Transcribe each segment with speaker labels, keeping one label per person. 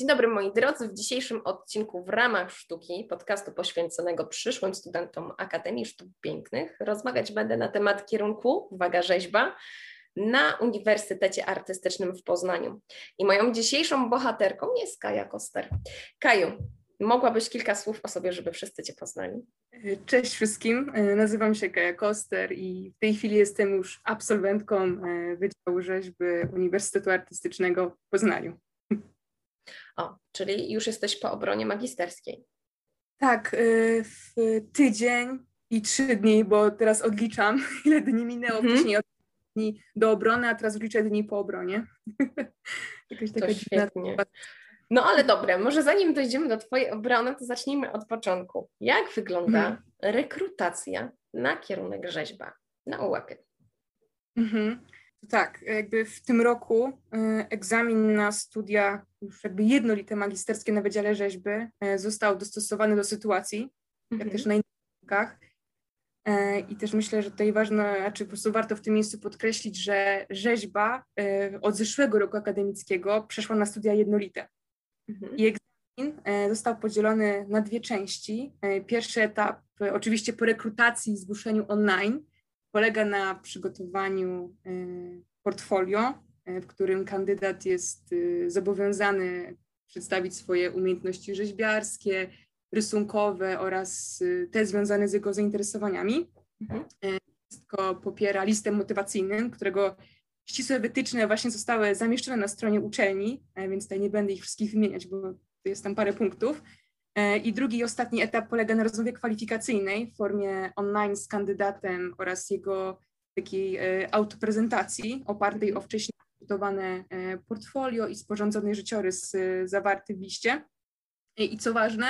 Speaker 1: Dzień dobry moi drodzy. W dzisiejszym odcinku w ramach sztuki, podcastu poświęconego przyszłym studentom Akademii Sztuk Pięknych, rozmawiać będę na temat kierunku, uwaga, rzeźba, na Uniwersytecie Artystycznym w Poznaniu. I moją dzisiejszą bohaterką jest Kaja Koster. Kaju, mogłabyś kilka słów o sobie, żeby wszyscy Cię poznali?
Speaker 2: Cześć wszystkim, nazywam się Kaja Koster i w tej chwili jestem już absolwentką e, Wydziału Rzeźby Uniwersytetu Artystycznego w Poznaniu.
Speaker 1: O, czyli już jesteś po obronie magisterskiej.
Speaker 2: Tak, y, w tydzień i trzy dni, bo teraz odliczam, ile dni minęło mhm. wcześniej od dni do obrony, a teraz odliczę dni po obronie.
Speaker 1: Jakaś taka to świetnie. No ale dobra, może zanim dojdziemy do Twojej obrony, to zacznijmy od początku. Jak wygląda mhm. rekrutacja na kierunek rzeźba na ułapie?
Speaker 2: Mhm. Tak, jakby w tym roku y, egzamin na studia już jakby jednolite magisterskie na Wydziale Rzeźby y, został dostosowany do sytuacji, mhm. jak też na innych kierunkach. Y, I też myślę, że tutaj ważne, znaczy po prostu warto w tym miejscu podkreślić, że rzeźba od zeszłego roku akademickiego przeszła na studia jednolite. Mhm. I egzamin został podzielony na dwie części. Pierwszy etap, oczywiście po rekrutacji i zgłoszeniu online, polega na przygotowaniu y, portfolio, y, w którym kandydat jest y, zobowiązany przedstawić swoje umiejętności rzeźbiarskie, rysunkowe oraz te związane z jego zainteresowaniami. Mhm. Wszystko popiera listem motywacyjnym, którego ścisłe wytyczne właśnie zostały zamieszczone na stronie uczelni, więc tutaj nie będę ich wszystkich wymieniać, bo jest tam parę punktów. E, I drugi i ostatni etap polega na rozmowie kwalifikacyjnej w formie online z kandydatem oraz jego takiej e, autoprezentacji opartej o wcześniej przygotowane e, portfolio i sporządzony życiorys zawarty w liście. I co ważne,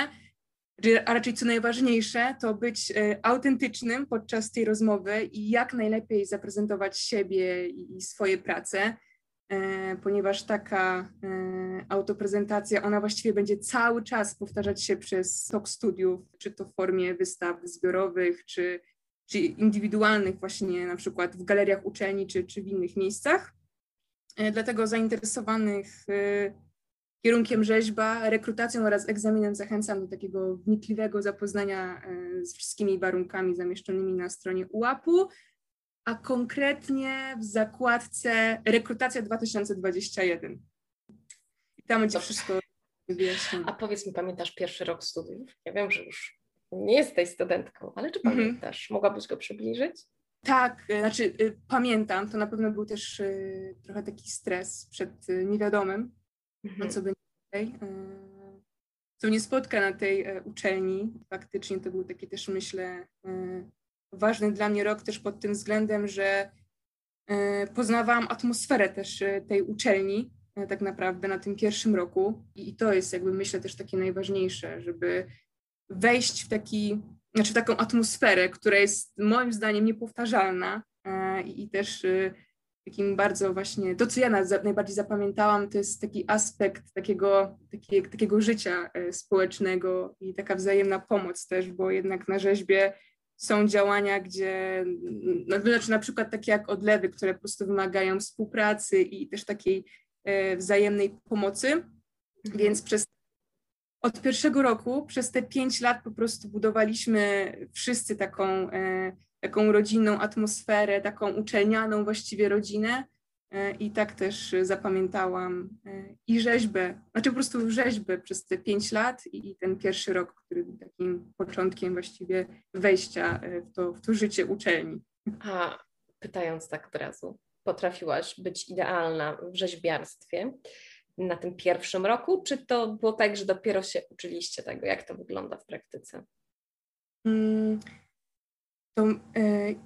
Speaker 2: a raczej co najważniejsze, to być autentycznym podczas tej rozmowy i jak najlepiej zaprezentować siebie i swoje prace. E, ponieważ taka e, autoprezentacja, ona właściwie będzie cały czas powtarzać się przez tok studiów, czy to w formie wystaw zbiorowych, czy, czy indywidualnych właśnie na przykład w galeriach uczelni, czy, czy w innych miejscach. E, dlatego zainteresowanych kierunkiem rzeźba, rekrutacją oraz egzaminem zachęcam do takiego wnikliwego zapoznania z wszystkimi warunkami zamieszczonymi na stronie UAP-u, a konkretnie w zakładce Rekrutacja 2021. I tam będzie wszystko wyjaśnione.
Speaker 1: A powiedz mi, pamiętasz pierwszy rok studiów? Ja wiem, że już nie jesteś studentką, ale czy mhm. pamiętasz? Mogłabyś go przybliżyć?
Speaker 2: Tak, y, znaczy y, pamiętam, to na pewno był też y, trochę taki stres przed y, niewiadomym, mhm. co będzie tutaj, y, co mnie spotka na tej y, uczelni. Faktycznie to był taki też, myślę, ważny dla mnie rok też pod tym względem, że e, poznawałam atmosferę też e, tej uczelni e, tak naprawdę na tym pierwszym roku. I to jest jakby myślę też takie najważniejsze, żeby wejść w taki, znaczy w taką atmosferę, która jest moim zdaniem niepowtarzalna i też takim bardzo właśnie, to co ja najbardziej zapamiętałam, to jest taki aspekt takiego, taki, takiego życia społecznego i taka wzajemna pomoc też, bo jednak na rzeźbie są działania, gdzie, no, znaczy na przykład takie jak odlewy, które po prostu wymagają współpracy i też takiej e, wzajemnej pomocy. Mhm. Więc przez od pierwszego roku, przez te pięć lat po prostu budowaliśmy wszyscy taką, e, taką rodzinną atmosferę, taką uczelnianą właściwie rodzinę. E, I tak też zapamiętałam e, i rzeźbę, znaczy po prostu rzeźbę przez te pięć lat i ten pierwszy rok, który był takim początkiem właściwie wejścia e, w to, w to życie uczelni.
Speaker 1: A pytając tak od razu, potrafiłaś być idealna w rzeźbiarstwie na tym pierwszym roku, czy to było tak, że dopiero się uczyliście tego, jak to wygląda w praktyce?
Speaker 2: Hmm to e,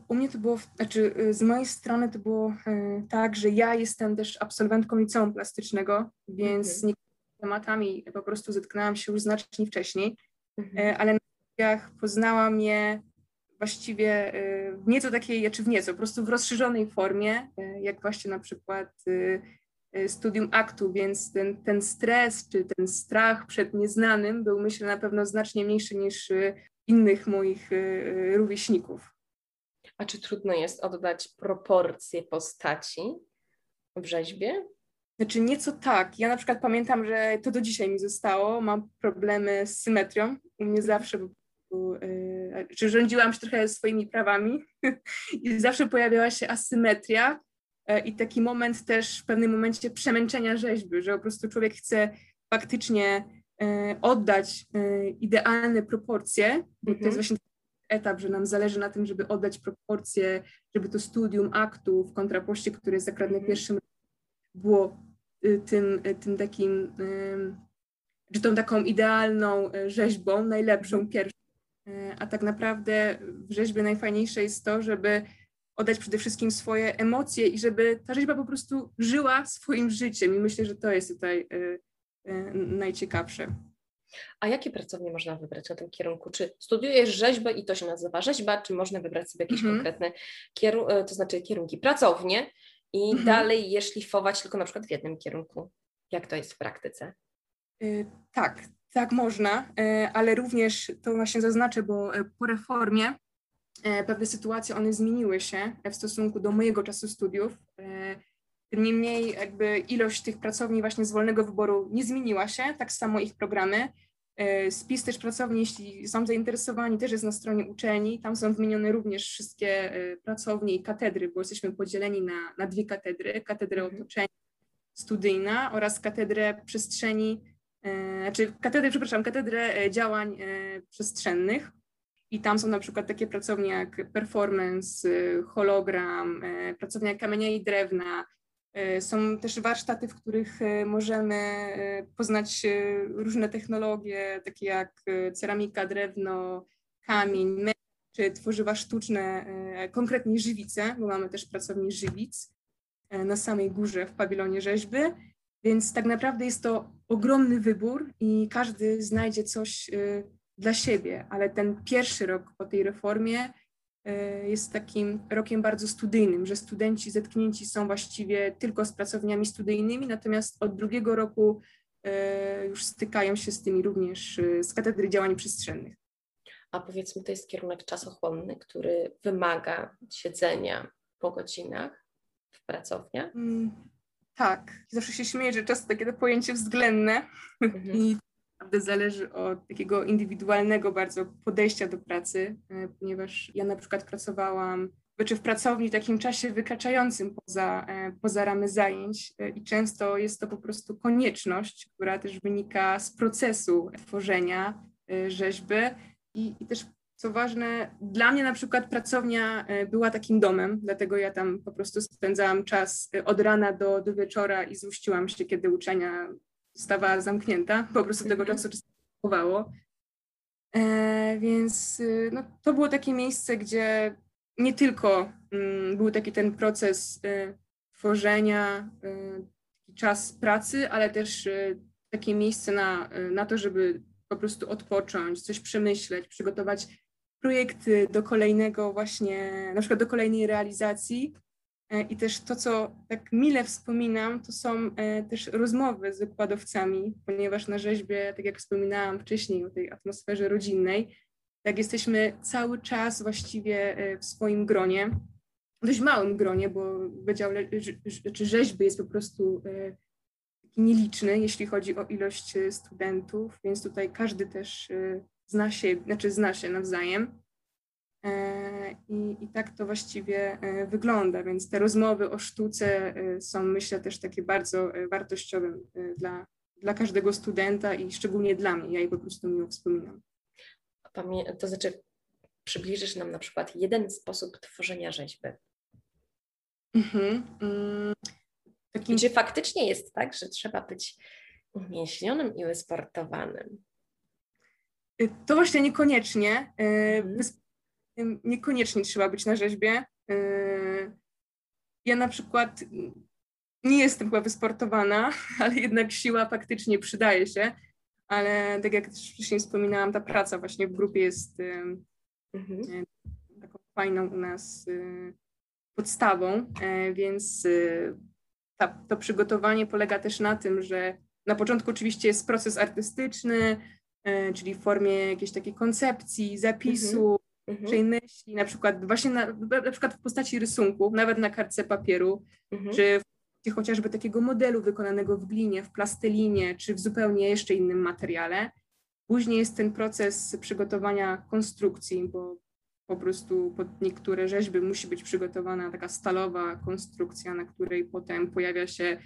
Speaker 2: u mnie to było, znaczy e, z mojej strony to było e, tak, że ja jestem też absolwentką liceum plastycznego, więc z mhm. niektórymi tematami po prostu zetknęłam się już znacznie wcześniej, mhm. ale na studiach poznałam je właściwie w nieco takiej, czy znaczy w nieco, po prostu w rozszerzonej formie, jak właśnie na przykład studium aktu, więc ten, ten stres czy ten strach przed nieznanym był myślę na pewno znacznie mniejszy niż innych moich y, y, rówieśników.
Speaker 1: A czy trudno jest oddać proporcje postaci w rzeźbie?
Speaker 2: Znaczy nieco tak. Ja na przykład pamiętam, że to do dzisiaj mi zostało. Mam problemy z symetrią. U mnie zawsze yy, czy rządziłam się trochę swoimi prawami i zawsze pojawiała się asymetria yy, i taki moment też w pewnym momencie przemęczenia rzeźby, że po prostu człowiek chce faktycznie oddać y, idealne proporcje, bo to jest mhm. właśnie etap, że nam zależy na tym, żeby oddać proporcje, żeby to studium aktu w kontrapoście, które jest akurat na mhm. pierwszym było y, tym, y, tym takim, czy tą taką idealną y, rzeźbą, najlepszą, mhm. pierwszą. A tak naprawdę w rzeźbie najfajniejsze jest to, żeby oddać przede wszystkim swoje emocje i żeby ta rzeźba po prostu żyła swoim życiem. I myślę, że to jest tutaj najciekawsze.
Speaker 1: A jakie pracownie można wybrać na tym kierunku? Czy studiujesz rzeźbę i to się nazywa rzeźba, czy można wybrać sobie jakieś mhm. konkretne kierunki, e, to znaczy kierunki pracownie i mhm. dalej je szlifować tylko na przykład w jednym kierunku? Jak to jest w praktyce?
Speaker 2: Yy, tak, tak można, yy, ale również to właśnie zaznaczę, bo po reformie pewne sytuacje one zmieniły się w stosunku do mojego czasu studiów. Niemniej jakby ilość tych pracowni właśnie z wolnego wyboru nie zmieniła się, tak samo ich programy. E, spis też pracowni, jeśli są zainteresowani, też jest na stronie uczelni. Tam są wymienione również wszystkie e, pracownie i katedry, bo jesteśmy podzieleni na, na dwie katedry. Katedrę mhm. otoczenia studyjna oraz katedrę przestrzeni, e, znaczy katedrę, przepraszam, katedrę działań przestrzennych. I tam są na przykład takie pracownie jak performance, hologram, pracownia kamienia i drewna, są też warsztaty, w których e, możemy e, poznać różne technologie, takie jak ceramika, drewno, kamień, czy tworzywa sztuczne, konkretnie żywice, bo mamy też pracownię żywic na samej górze w pawilonie rzeźby, więc tak naprawdę jest to ogromny wybór i każdy znajdzie coś dla siebie, ale ten pierwszy rok po tej reformie E, jest takim rokiem bardzo studyjnym, że studenci zetknięci są właściwie tylko z pracowniami studyjnymi, natomiast od drugiego roku e, już stykają się z tymi również e, z katedry działań przestrzennych.
Speaker 1: A powiedzmy, to jest kierunek czasochłonny, który wymaga siedzenia po godzinach w pracowniach? Mm,
Speaker 2: tak. Zawsze się śmieję, że czas to takie to pojęcie względne mhm. i naprawdę zależy od takiego indywidualnego bardzo podejścia do pracy, e, ponieważ ja na przykład pracowałam czy w pracowni w takim czasie wykraczającym poza, e, poza ramy zajęć e, i często jest to po prostu konieczność, która też wynika z procesu tworzenia rzeźby. I, i też co ważne, dla mnie na przykład pracownia była takim domem, dlatego ja tam po prostu spędzałam czas od rana do, do wieczora i złuściłam się, kiedy uczenia została zamknięta, po prostu tego mhm. czasu chowało. E, więc y, no, to było takie miejsce, gdzie nie tylko mm, był taki ten proces y, tworzenia, y, czas pracy, ale też y, takie miejsce na, na to, żeby po prostu odpocząć, coś przemyśleć, przygotować projekty do kolejnego właśnie, na przykład do kolejnej realizacji, I też to, co tak mile wspominam, to są e, też rozmowy z wykładowcami, ponieważ na rzeźbie, tak jak wspominałam wcześniej o tej atmosferze rodzinnej, tak jesteśmy cały czas właściwie e, w swoim gronie, dość małym gronie, bo Wydział czy rzeźby jest po prostu nieliczny, jeśli chodzi o ilość studentów, więc tutaj każdy też zna się, znaczy zna się nawzajem. E, I, I tak to właściwie e, wygląda, więc te rozmowy o sztuce e, są, myślę, też takie bardzo wartościowe dla, dla każdego studenta i szczególnie dla mnie. Ja je po prostu miło wspominam.
Speaker 1: To znaczy, przybliżysz nam na przykład jeden sposób tworzenia rzeźby. Mhm. Mm, takim... Gdzie faktycznie jest tak, że trzeba być umięśnionym i wysportowanym?
Speaker 2: To właśnie niekoniecznie. Mhm niekoniecznie trzeba być na rzeźbie. Yy, ja na przykład nie jestem chyba wysportowana, ale jednak siła faktycznie przydaje się. Ale tak jak też wcześniej wspominałam, ta praca właśnie w grupie jest mhm. Yy, taką fajną u nas yy, podstawą, więc ta, to przygotowanie polega też na tym, że na początku oczywiście jest proces artystyczny, czyli w formie jakiejś takiej koncepcji, zapisu, mhm. czyli myśli, na przykład właśnie na, na przykład w postaci rysunku, nawet na kartce papieru, mhm. czy chociażby takiego modelu wykonanego w glinie, w plastelinie, czy w zupełnie jeszcze innym materiale. Później jest ten proces przygotowania konstrukcji, bo po prostu pod niektóre rzeźby musi być przygotowana taka stalowa konstrukcja, na której potem pojawia się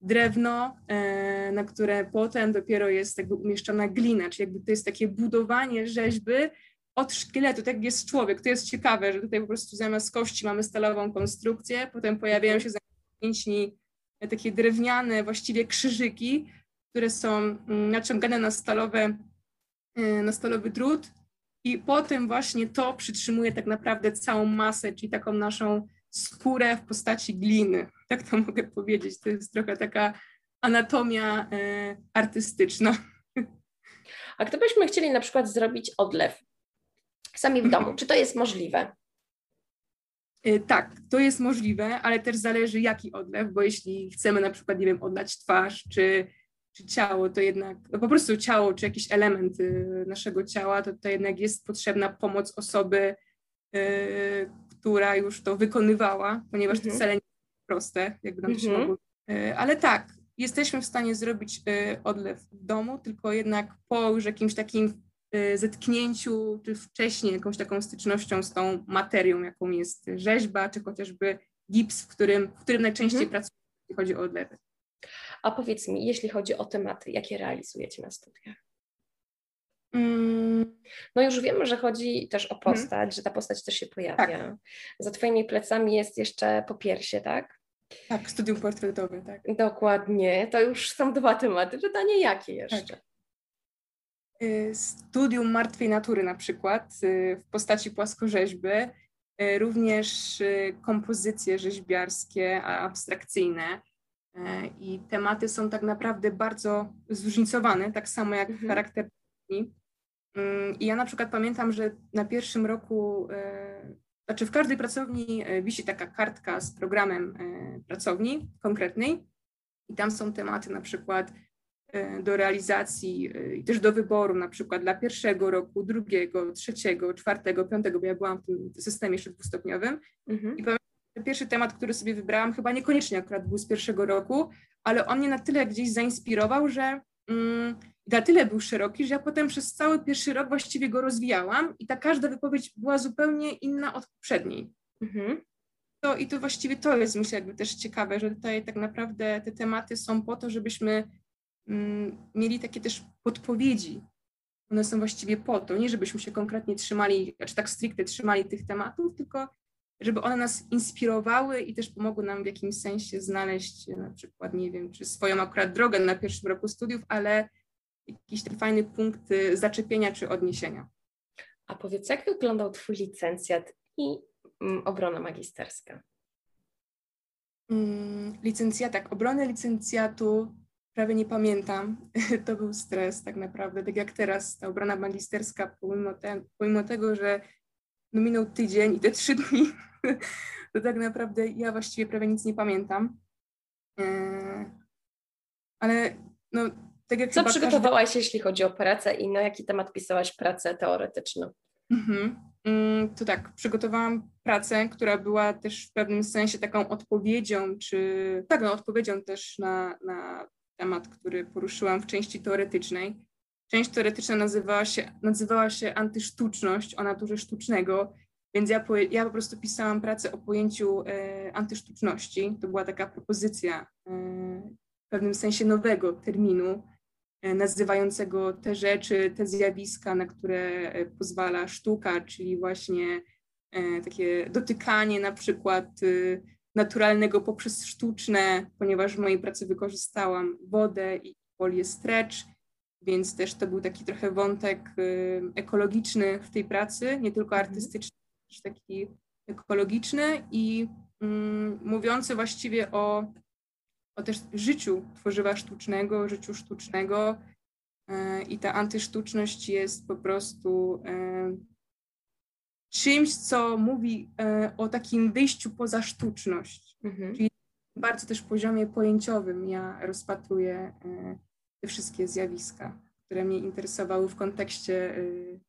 Speaker 2: drewno, e, na które potem dopiero jest jakby umieszczona glina, czyli jakby to jest takie budowanie rzeźby od szkieletu, tak jak jest człowiek. To jest ciekawe, że tutaj po prostu zamiast kości mamy stalową konstrukcję, potem pojawiają się zamiast mięśni takie drewniane właściwie krzyżyki, które są mm, naciągane na stalowe, e, na stalowy drut i potem właśnie to przytrzymuje tak naprawdę całą masę, czyli taką naszą skórę w postaci gliny. Tak to mogę powiedzieć. To jest trochę taka anatomia e, artystyczna.
Speaker 1: A gdybyśmy chcieli na przykład zrobić odlew sami w domu, czy to jest możliwe?
Speaker 2: E, tak, to jest możliwe, ale też zależy jaki odlew, bo jeśli chcemy na przykład, nie wiem, odlać twarz czy, czy ciało, to jednak no po prostu ciało czy jakiś element y, naszego ciała, to, to jednak jest potrzebna pomoc osoby, y, która już to wykonywała, ponieważ mhm. to wcale nie jest proste, jakby nam to się mhm. mogło. Y, ale tak, jesteśmy w stanie zrobić odlew w domu, tylko jednak po już jakimś takim zetknięciu, czy wcześniej jakąś taką stycznością z tą materią, jaką jest rzeźba, czy chociażby gips, w którym, w którym najczęściej mhm. pracujemy, jeśli chodzi o odlewy.
Speaker 1: A powiedz mi, jeśli chodzi o tematy, jakie realizujecie na studiach?
Speaker 2: Mm.
Speaker 1: No już wiemy, że chodzi też o postać, hmm. że ta postać też się pojawia. Tak. Za Twoimi plecami jest jeszcze popiersie, tak?
Speaker 2: Tak, studium portretowe, tak.
Speaker 1: Dokładnie, to już są dwa tematy. Pytanie, jakie jeszcze? Tak.
Speaker 2: Y, studium martwej natury na przykład y, w postaci płaskorzeźby, y, również kompozycje rzeźbiarskie, abstrakcyjne, I tematy są tak naprawdę bardzo zróżnicowane, tak samo jak mhm. charakter. I ja na przykład pamiętam, że na pierwszym roku, znaczy w każdej pracowni wisi taka kartka z programem pracowni konkretnej i tam są tematy na przykład do realizacji i też do wyboru, na przykład dla pierwszego roku, drugiego, trzeciego, czwartego, piątego, bo ja byłam w tym systemie jeszcze dwustopniowym. Mhm. I pamiętam, Pierwszy temat, który sobie wybrałam, chyba niekoniecznie akurat był z pierwszego roku, ale on mnie na tyle gdzieś zainspirował, że mm, na tyle był szeroki, że ja potem przez cały pierwszy rok właściwie go rozwijałam i ta każda wypowiedź była zupełnie inna od poprzedniej. Mhm. To, I to właściwie to jest, myślę, jakby też ciekawe, że tutaj tak naprawdę te tematy są po to, żebyśmy mieli takie też podpowiedzi. One są właściwie po to, nie żebyśmy się konkretnie trzymali, czy tak stricte trzymali tych tematów, tylko żeby one nas inspirowały i też pomogły nam w jakimś sensie znaleźć na przykład, nie wiem, czy swoją akurat drogę na pierwszym roku studiów, ale jakiś ten fajny punkt y, zaczepienia czy odniesienia.
Speaker 1: A powiedz, jak wyglądał Twój licencjat i mm, obrona magisterska?
Speaker 2: Mm, licencjat, tak, obronę licencjatu prawie nie pamiętam. to był stres tak naprawdę, tak jak teraz ta obrona magisterska, pomimo, te, pomimo tego, że no minął tydzień i te trzy dni, to tak naprawdę ja właściwie prawie nic nie pamiętam. E, ale no, tak jak
Speaker 1: Co przygotowałaś, każdy... jeśli chodzi o pracę i na jaki temat pisałaś pracę teoretyczną?
Speaker 2: Mhm. Mm, to tak, przygotowałam pracę, która była też w pewnym sensie taką odpowiedzią, czy tak, no, odpowiedzią też na, na temat, który poruszyłam w części teoretycznej. Część teoretyczna nazywała się, nazywała się antysztuczność o naturze sztucznego, więc ja po, ja po prostu pisałam pracę o pojęciu e, antysztuczności. To była taka propozycja e, w pewnym sensie nowego terminu, e, nazywającego te rzeczy, te zjawiska, na które e, pozwala sztuka, czyli właśnie e, takie dotykanie na przykład e, naturalnego poprzez sztuczne, ponieważ w mojej pracy wykorzystałam wodę i folię stretch, więc też to był taki trochę wątek y, ekologiczny w tej pracy, nie tylko mhm. artystyczny, też taki ekologiczny i mm, mówiący właściwie o, o też życiu tworzywa sztucznego, życiu sztucznego y, i ta antysztuczność jest po prostu y, czymś, co mówi o takim wyjściu poza sztuczność, mhm. czyli bardzo też poziomie pojęciowym ja rozpatruję te wszystkie zjawiska, które mnie interesowały w kontekście y,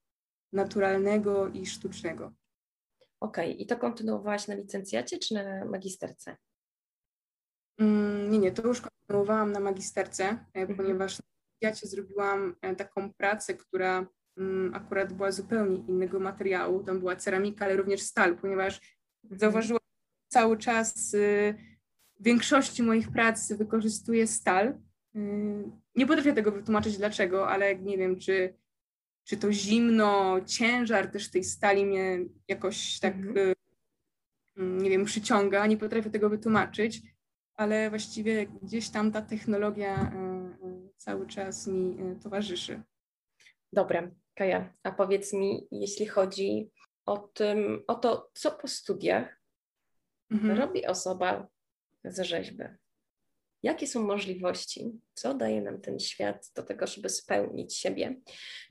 Speaker 2: naturalnego i sztucznego.
Speaker 1: Okej, okay. i to kontynuowałaś na licencjacie czy na magisterce?
Speaker 2: Mm, nie, nie, to już kontynuowałam na magisterce, mhm. ponieważ ja cię zrobiłam taką pracę, która akurat była zupełnie innego materiału. Tam była ceramika, ale również stal, ponieważ mhm. zauważyłam cały czas y, w większości moich prac wykorzystuję stal. Y, nie potrafię tego wytłumaczyć dlaczego, ale nie wiem, czy, czy to zimno, ciężar też tej stali mnie jakoś tak, mhm. Y, mm, nie wiem, przyciąga. Nie potrafię tego wytłumaczyć, ale właściwie gdzieś tam ta technologia cały czas mi towarzyszy.
Speaker 1: Dobra, Kaja, a powiedz mi, jeśli chodzi o, tym, o to, co po studiach mhm. robi osoba z rzeźby. Jakie są możliwości? Co daje nam ten świat do tego, żeby spełnić siebie?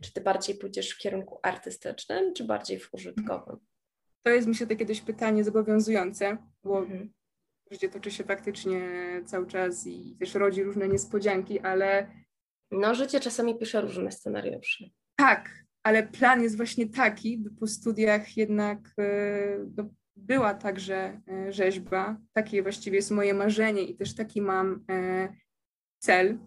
Speaker 1: Czy ty bardziej pójdziesz w kierunku artystycznym, czy bardziej w użytkowym?
Speaker 2: To jest myślę takie dość pytanie zobowiązujące, bo mhm. życie toczy się faktycznie cały czas i też rodzi różne niespodzianki, ale.
Speaker 1: No, życie czasami pisze różne scenariusze.
Speaker 2: Tak, ale plan jest właśnie taki, by po studiach jednak e, no, była także e, rzeźba. Takie właściwie jest moje marzenie i też taki mam e, cel.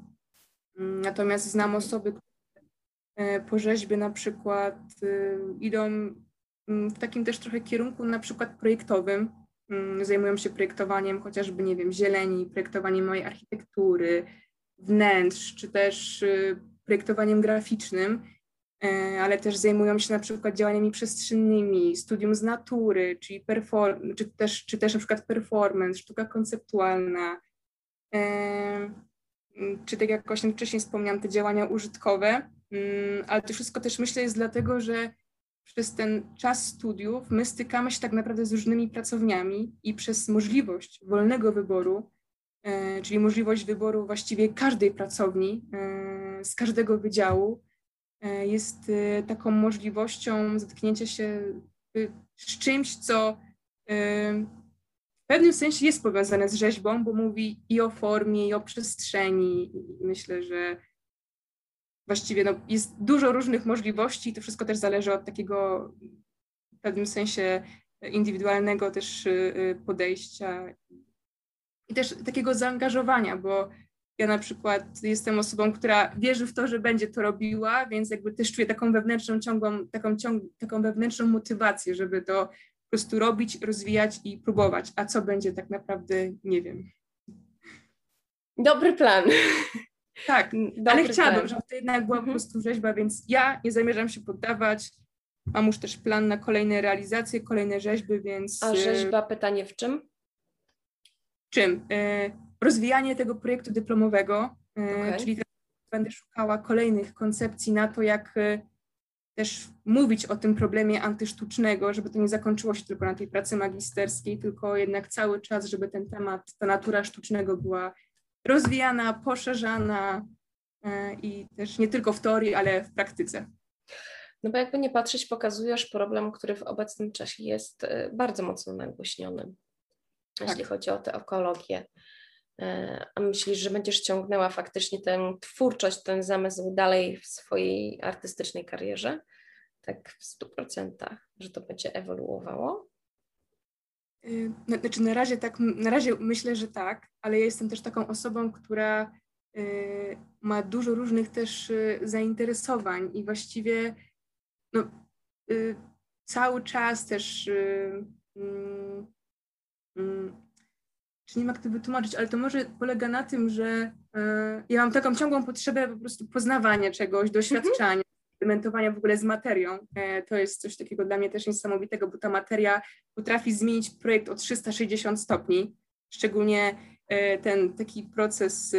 Speaker 2: Natomiast znam osoby, które po rzeźbie na przykład idą mm, w takim też trochę kierunku na przykład projektowym. Mm, zajmują się projektowaniem chociażby, nie wiem, zieleni, projektowaniem mojej architektury, wnętrz, czy też projektowaniem graficznym ale też zajmują się na przykład działaniami przestrzennymi, studium z natury, czyli perform, czy, też, czy też na przykład performance, sztuka konceptualna, e, czy tak jak właśnie wcześniej wspomniałam, te działania użytkowe, mm, ale to wszystko też myślę jest dlatego, że przez ten czas studiów my stykamy się tak naprawdę z różnymi pracowniami i przez możliwość wolnego wyboru, e, czyli możliwość wyboru właściwie każdej pracowni z każdego wydziału, E, jest e, taką możliwością zetknięcia się z czymś, co e, w pewnym sensie jest powiązane z rzeźbą, bo mówi i o formie, i o przestrzeni. myślę, że właściwie no, jest dużo różnych możliwości i to wszystko też zależy od takiego w pewnym sensie indywidualnego też podejścia i też takiego zaangażowania, bo ja na przykład jestem osobą, która wierzy w to, że będzie to robiła, więc jakby też czuję taką wewnętrzną ciągłą, taką, ciąg, taką wewnętrzną motywację, żeby to po prostu robić, rozwijać i próbować. A co będzie tak naprawdę, nie wiem.
Speaker 1: Dobry plan.
Speaker 2: Tak, Dobry ale chciałabym, żeby to jednak była mhm. po prostu rzeźba, więc ja nie zamierzam się poddawać. Mam już też plan na kolejne realizacje, kolejne rzeźby, więc...
Speaker 1: A rzeźba, pytanie w czym?
Speaker 2: Czym? Rozwijanie tego projektu dyplomowego, e, okay. czyli będę szukała kolejnych koncepcji na to, jak e, też mówić o tym problemie antysztucznego, żeby to nie zakończyło się tylko na tej pracy magisterskiej, tylko jednak cały czas, żeby ten temat, ta natura sztucznego była rozwijana, poszerzana e, i też nie tylko w teorii, ale w praktyce.
Speaker 1: No bo jakby nie patrzeć, pokazujesz problem, który w obecnym czasie jest bardzo mocno nagłośniony, tak. jeśli chodzi o tę ekologię. E, a myślisz, że będziesz ciągnęła faktycznie tę twórczość, ten zamysł dalej w swojej artystycznej karierze? Tak w stu procentach, że to będzie ewoluowało?
Speaker 2: Y, znaczy na razie tak, na razie myślę, że tak, ale ja jestem też taką osobą, która y, ma dużo różnych też y, zainteresowań i właściwie no, cały czas też mm, mm, czy nie ma jak to wytłumaczyć, ale to może polega na tym, że y, ja mam taką ciągłą potrzebę po prostu poznawania czegoś, doświadczania, eksperymentowania w ogóle z materią. E, to jest coś takiego dla mnie też niesamowitego, bo ta materia potrafi zmienić projekt o 360 stopni, szczególnie e, ten taki proces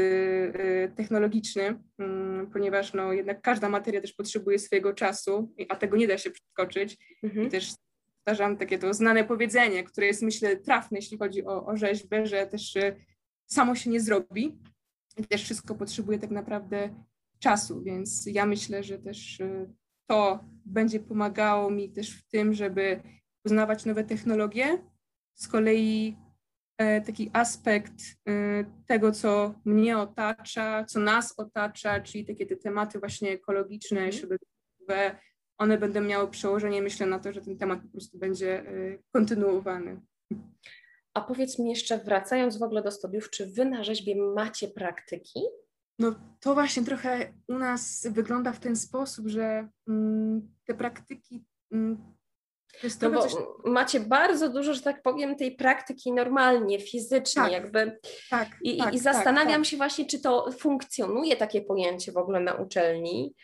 Speaker 2: technologiczny, mm, ponieważ no, jednak każda materia też potrzebuje swojego czasu, a tego nie da się przeskoczyć. Mhm. I też powtarzam takie to znane powiedzenie, które jest myślę trafne, jeśli chodzi o, o rzeźbę, że też y, samo się nie zrobi. I też wszystko potrzebuje tak naprawdę czasu, więc ja myślę, że też y, to będzie pomagało mi też w tym, żeby poznawać nowe technologie. Z kolei e, taki aspekt y, tego, co mnie otacza, co nas otacza, czyli takie te tematy właśnie ekologiczne, mhm. środowiskowe, one będą miały przełożenie, myślę, na to, że ten temat po prostu będzie y, kontynuowany.
Speaker 1: A powiedz mi jeszcze, wracając w ogóle do studiów, czy wy na rzeźbie macie praktyki?
Speaker 2: No to właśnie trochę u nas wygląda w ten sposób, że mm, te praktyki mm,
Speaker 1: no bo coś... macie bardzo dużo, że tak powiem, tej praktyki normalnie, fizycznie, tak, jakby. Tak, I, tak, i tak, zastanawiam tak, się właśnie, czy to funkcjonuje takie pojęcie w ogóle na uczelni,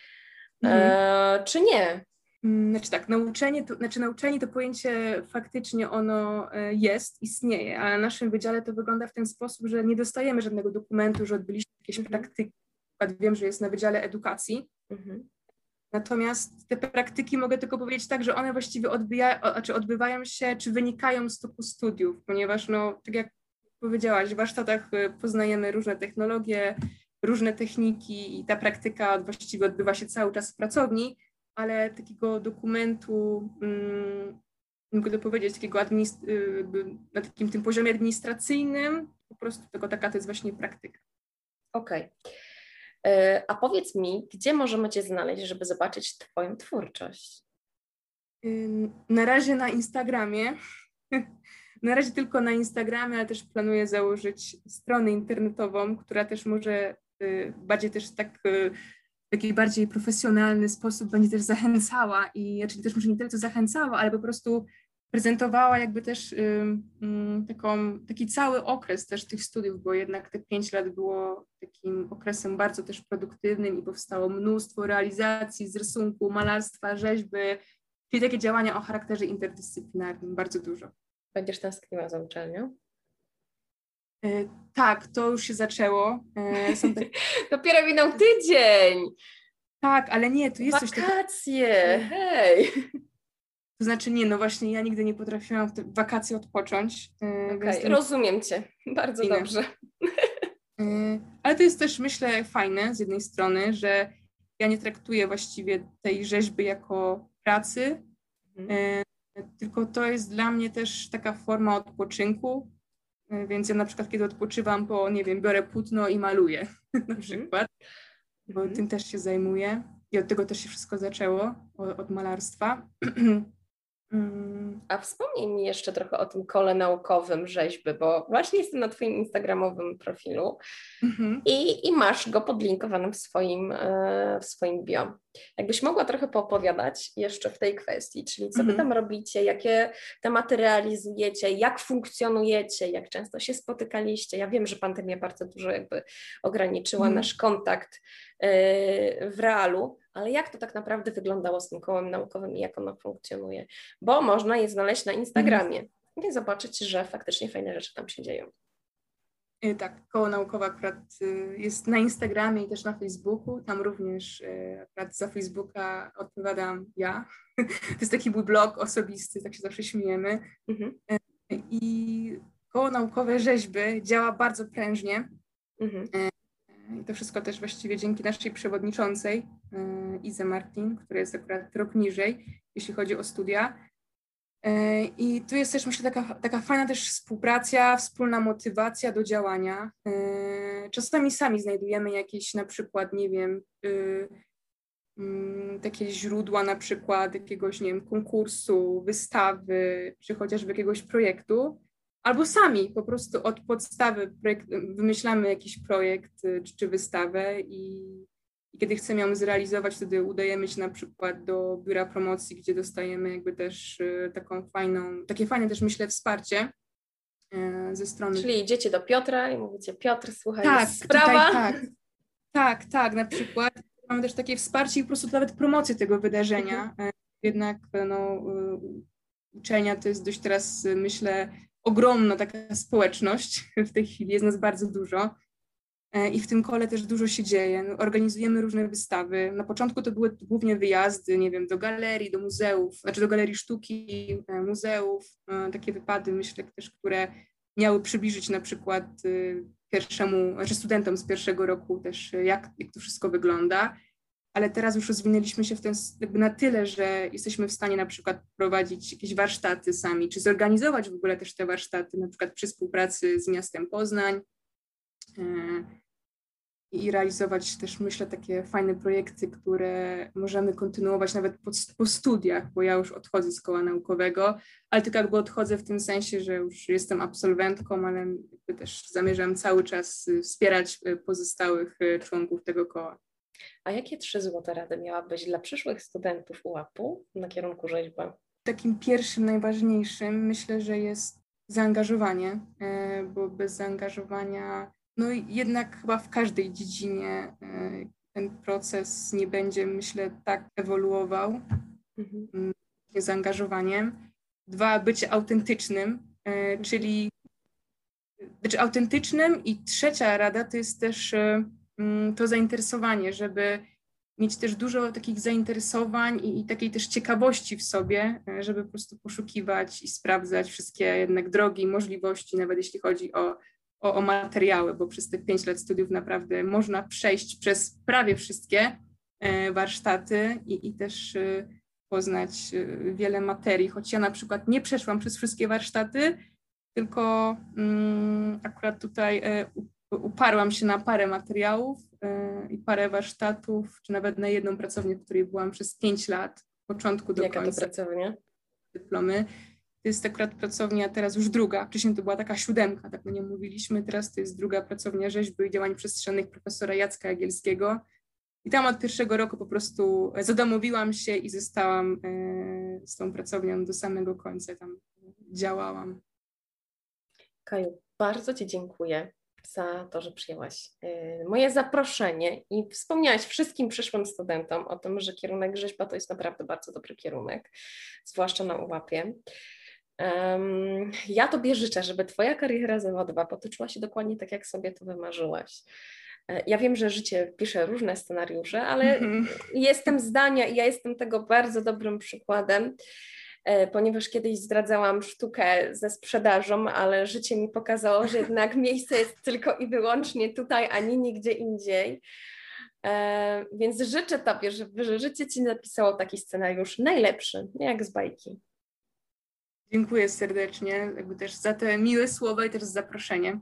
Speaker 1: mhm. e, czy nie.
Speaker 2: Mm, znaczy tak, nauczenie to, znaczy nauczenie to pojęcie faktycznie ono e, jest, istnieje, a na naszym wydziale to wygląda w ten sposób, że nie dostajemy żadnego dokumentu, że odbyliśmy jakieś mhm. praktyki. Wiem, że jest na Wydziale Edukacji. Mhm. Natomiast te praktyki mogę tylko powiedzieć tak, że one właściwie znaczy odbywają się, czy wynikają z toku studiów, ponieważ no, tak jak powiedziałaś, w warsztatach y, poznajemy różne technologie, różne techniki i ta praktyka właściwie odbywa się cały czas w pracowni, ale takiego dokumentu, hmm, mogę to powiedzieć, takiego y, na takim tym poziomie administracyjnym, po prostu tylko taka to jest właśnie praktyka.
Speaker 1: Okej. Okay. E, a powiedz mi, gdzie możemy Cię znaleźć, żeby zobaczyć Twoją twórczość?
Speaker 2: Na razie na Instagramie. Na razie tylko na Instagramie, ale też planuję założyć stronę internetową, która też może y, bardziej też tak y, w bardziej profesjonalny sposób będzie też zachęcała i, czyli też może nie tyle co zachęcała, ale po prostu prezentowała jakby też taką, taki cały okres też tych studiów, bo jednak te pięć lat było takim okresem bardzo też produktywnym i powstało mnóstwo realizacji z rysunku, malarstwa, rzeźby, czyli takie działania o charakterze interdyscyplinarnym, bardzo dużo.
Speaker 1: Będziesz tęskniła za uczelnią?
Speaker 2: E, tak, to już się zaczęło.
Speaker 1: E, są te... Dopiero minął tydzień!
Speaker 2: Tak, ale nie, to jest
Speaker 1: Wakacje. coś. Wakacje, hej!
Speaker 2: To znaczy nie, no właśnie ja nigdy nie potrafiłam w te wakacje odpocząć.
Speaker 1: E, okay, ten... rozumiem Cię, bardzo Inne. dobrze.
Speaker 2: Ale to jest też, myślę, fajne z jednej strony, że ja nie traktuję właściwie tej rzeźby jako pracy. E, tylko to jest dla mnie też taka forma odpoczynku, więc ja na przykład kiedy odpoczywam, po, nie wiem, biorę płótno i maluję na mhm. przykład, bo mhm. tym też się zajmuję i od tego też się wszystko zaczęło, od malarstwa.
Speaker 1: Mm. A wspomnij mi jeszcze trochę o tym kole naukowym rzeźby, bo właśnie jestem na Twoim Instagramowym profilu mm-hmm. i, i masz go podlinkowany w swoim, e, w swoim bio. Jakbyś mogła trochę poopowiadać jeszcze w tej kwestii, czyli co mm-hmm. Wy mhm. tam robicie, jakie tematy realizujecie, jak funkcjonujecie, jak często się spotykaliście. Ja wiem, że pandemia bardzo dużo jakby ograniczyła mm-hmm. nasz kontakt e, w realu, ale jak to tak naprawdę wyglądało z tym kołem naukowym i jak ono funkcjonuje? Bo można je znaleźć na Instagramie i zobaczyć, że faktycznie fajne rzeczy tam się dzieją.
Speaker 2: Y, tak, koło naukowe akurat y, jest na Instagramie i też na Facebooku. Tam również y, akurat za Facebooka odpowiadam ja. To jest taki mój blog osobisty, tak się zawsze śmiejemy. Mhm. I koło naukowe rzeźby działa bardzo prężnie. Mhm. I to wszystko też właściwie dzięki naszej przewodniczącej, e, Ize Martin, która jest akurat rok niżej, jeśli chodzi o studia. E, I tu jest też, myślę, taka, taka fajna też współpraca, wspólna motywacja do działania. E, czasami sami znajdujemy jakieś na przykład, nie wiem, mm, takie źródła na przykład jakiegoś, nie wiem, konkursu, wystawy, czy chociażby jakiegoś projektu, albo sami po prostu od podstawy projekt, wymyślamy jakiś projekt y, czy, czy wystawę i, i, kiedy chcemy ją zrealizować, wtedy udajemy się na przykład do biura promocji, gdzie dostajemy jakby też y, taką fajną, takie fajne też myślę wsparcie y, ze strony.
Speaker 1: Czyli idziecie do Piotra i mówicie, Piotr, słuchaj, tak, sprawa.
Speaker 2: Tutaj, tak, tak, tak, na przykład mamy też takie wsparcie i po prostu nawet promocję tego wydarzenia. Mhm. Jednak no, uczelnia to jest dość teraz, myślę, ogromna taka społeczność, w tej chwili jest nas bardzo dużo e, i w tym kole też dużo się dzieje. No, organizujemy różne wystawy. Na początku to były głównie wyjazdy, nie wiem, do galerii, do muzeów, znaczy do galerii sztuki, e, muzeów, e, takie wypady, myślę też, które miały przybliżyć na przykład pierwszemu, znaczy studentom z pierwszego roku też, jak, jak to wszystko wygląda ale teraz już rozwinęliśmy się w ten, na tyle, że jesteśmy w stanie na przykład prowadzić jakieś warsztaty sami, czy zorganizować w ogóle też te warsztaty, na przykład przy współpracy z miastem Poznań. E, i realizować też, myślę, takie fajne projekty, które możemy kontynuować nawet po, po, studiach, bo ja już odchodzę z koła naukowego, ale tylko jakby odchodzę w tym sensie, że już jestem absolwentką, ale też zamierzam cały czas wspierać pozostałych członków tego koła.
Speaker 1: A jakie trzy złote rady miałabyś dla przyszłych studentów UAP-u na kierunku rzeźba?
Speaker 2: Takim pierwszym, najważniejszym myślę, że jest zaangażowanie, e, bo bez zaangażowania, no jednak chyba w każdej dziedzinie e, ten proces nie będzie, myślę, tak ewoluował mhm. Mm, zaangażowaniem. Dwa, bycie autentycznym, e, czyli znaczy autentycznym i trzecia rada to jest też to zainteresowanie, żeby mieć też dużo takich zainteresowań i, i, takiej też ciekawości w sobie, e, żeby po prostu poszukiwać i sprawdzać wszystkie jednak drogi możliwości, nawet jeśli chodzi o, o, o materiały, bo przez te pięć lat studiów naprawdę można przejść przez prawie wszystkie e, warsztaty i, i też e, poznać wiele materii, choć ja na przykład nie przeszłam przez wszystkie warsztaty, tylko mm, akurat tutaj uparłam się na parę materiałów e, i parę warsztatów, czy nawet na jedną pracownię, w której byłam przez pięć lat, od początku do
Speaker 1: Jaka
Speaker 2: końca.
Speaker 1: Jaka to pracownia?
Speaker 2: Dyplomy. To jest akurat pracownia teraz już druga. Wcześniej to była taka siódemka, tak my nie mówiliśmy. Teraz to jest druga pracownia rzeźby i działań przestrzennych profesora Jacka Jagielskiego. I tam od pierwszego roku po prostu zadomowiłam się i zostałam e, z tą pracownią do samego końca. Tam działałam.
Speaker 1: Kaju, bardzo Ci dziękuję za to, że przyjęłaś y, moje zaproszenie i wspomniałaś wszystkim przyszłym studentom o tym, że kierunek rzeźba to jest naprawdę bardzo dobry kierunek, zwłaszcza na ułapie. Um, ja Tobie życzę, żeby Twoja kariera zawodowa potoczyła się dokładnie tak, jak sobie to wymarzyłaś. E, ja wiem, że życie pisze różne scenariusze, ale mm -hmm. jestem zdania i ja jestem tego bardzo dobrym przykładem. E, ponieważ kiedyś zdradzałam sztukę ze sprzedażą, ale życie mi pokazało, że jednak miejsce jest tylko i wyłącznie tutaj, ani nigdzie indziej. E, więc życzę Tobie, żeby życie Ci napisało taki scenariusz najlepszy, jak z bajki.
Speaker 2: Dziękuję serdecznie jakby też za te miłe słowa i też za zaproszenie,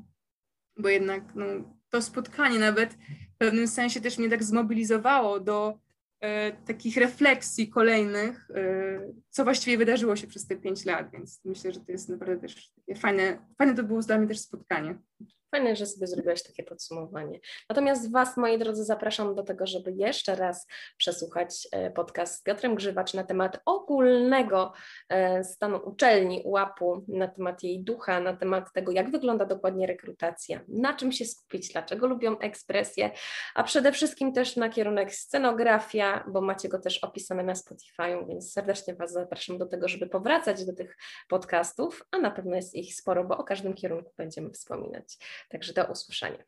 Speaker 2: bo jednak no, to spotkanie nawet w pewnym sensie też mnie tak zmobilizowało do E, takich refleksji kolejnych, e, co właściwie wydarzyło się przez te pięć lat, więc myślę, że to jest naprawdę też fajne, fajne to było dla mnie też spotkanie.
Speaker 1: Fajne, że sobie zrobiłaś takie podsumowanie. Natomiast Was, moi drodzy, zapraszam do tego, żeby jeszcze raz przesłuchać e, podcast z Piotrem Grzywacz na temat ogólnego e, stanu uczelni, UAP-u, na temat jej ducha, na temat tego, jak wygląda dokładnie rekrutacja, na czym się skupić, dlaczego lubią ekspresję, a przede wszystkim też na kierunek scenografia, bo macie go też opisany na Spotify, więc serdecznie Was zapraszam do tego, żeby powracać do tych podcastów, a na pewno jest ich sporo, bo o każdym kierunku będziemy wspominać. Także do usłyszenia.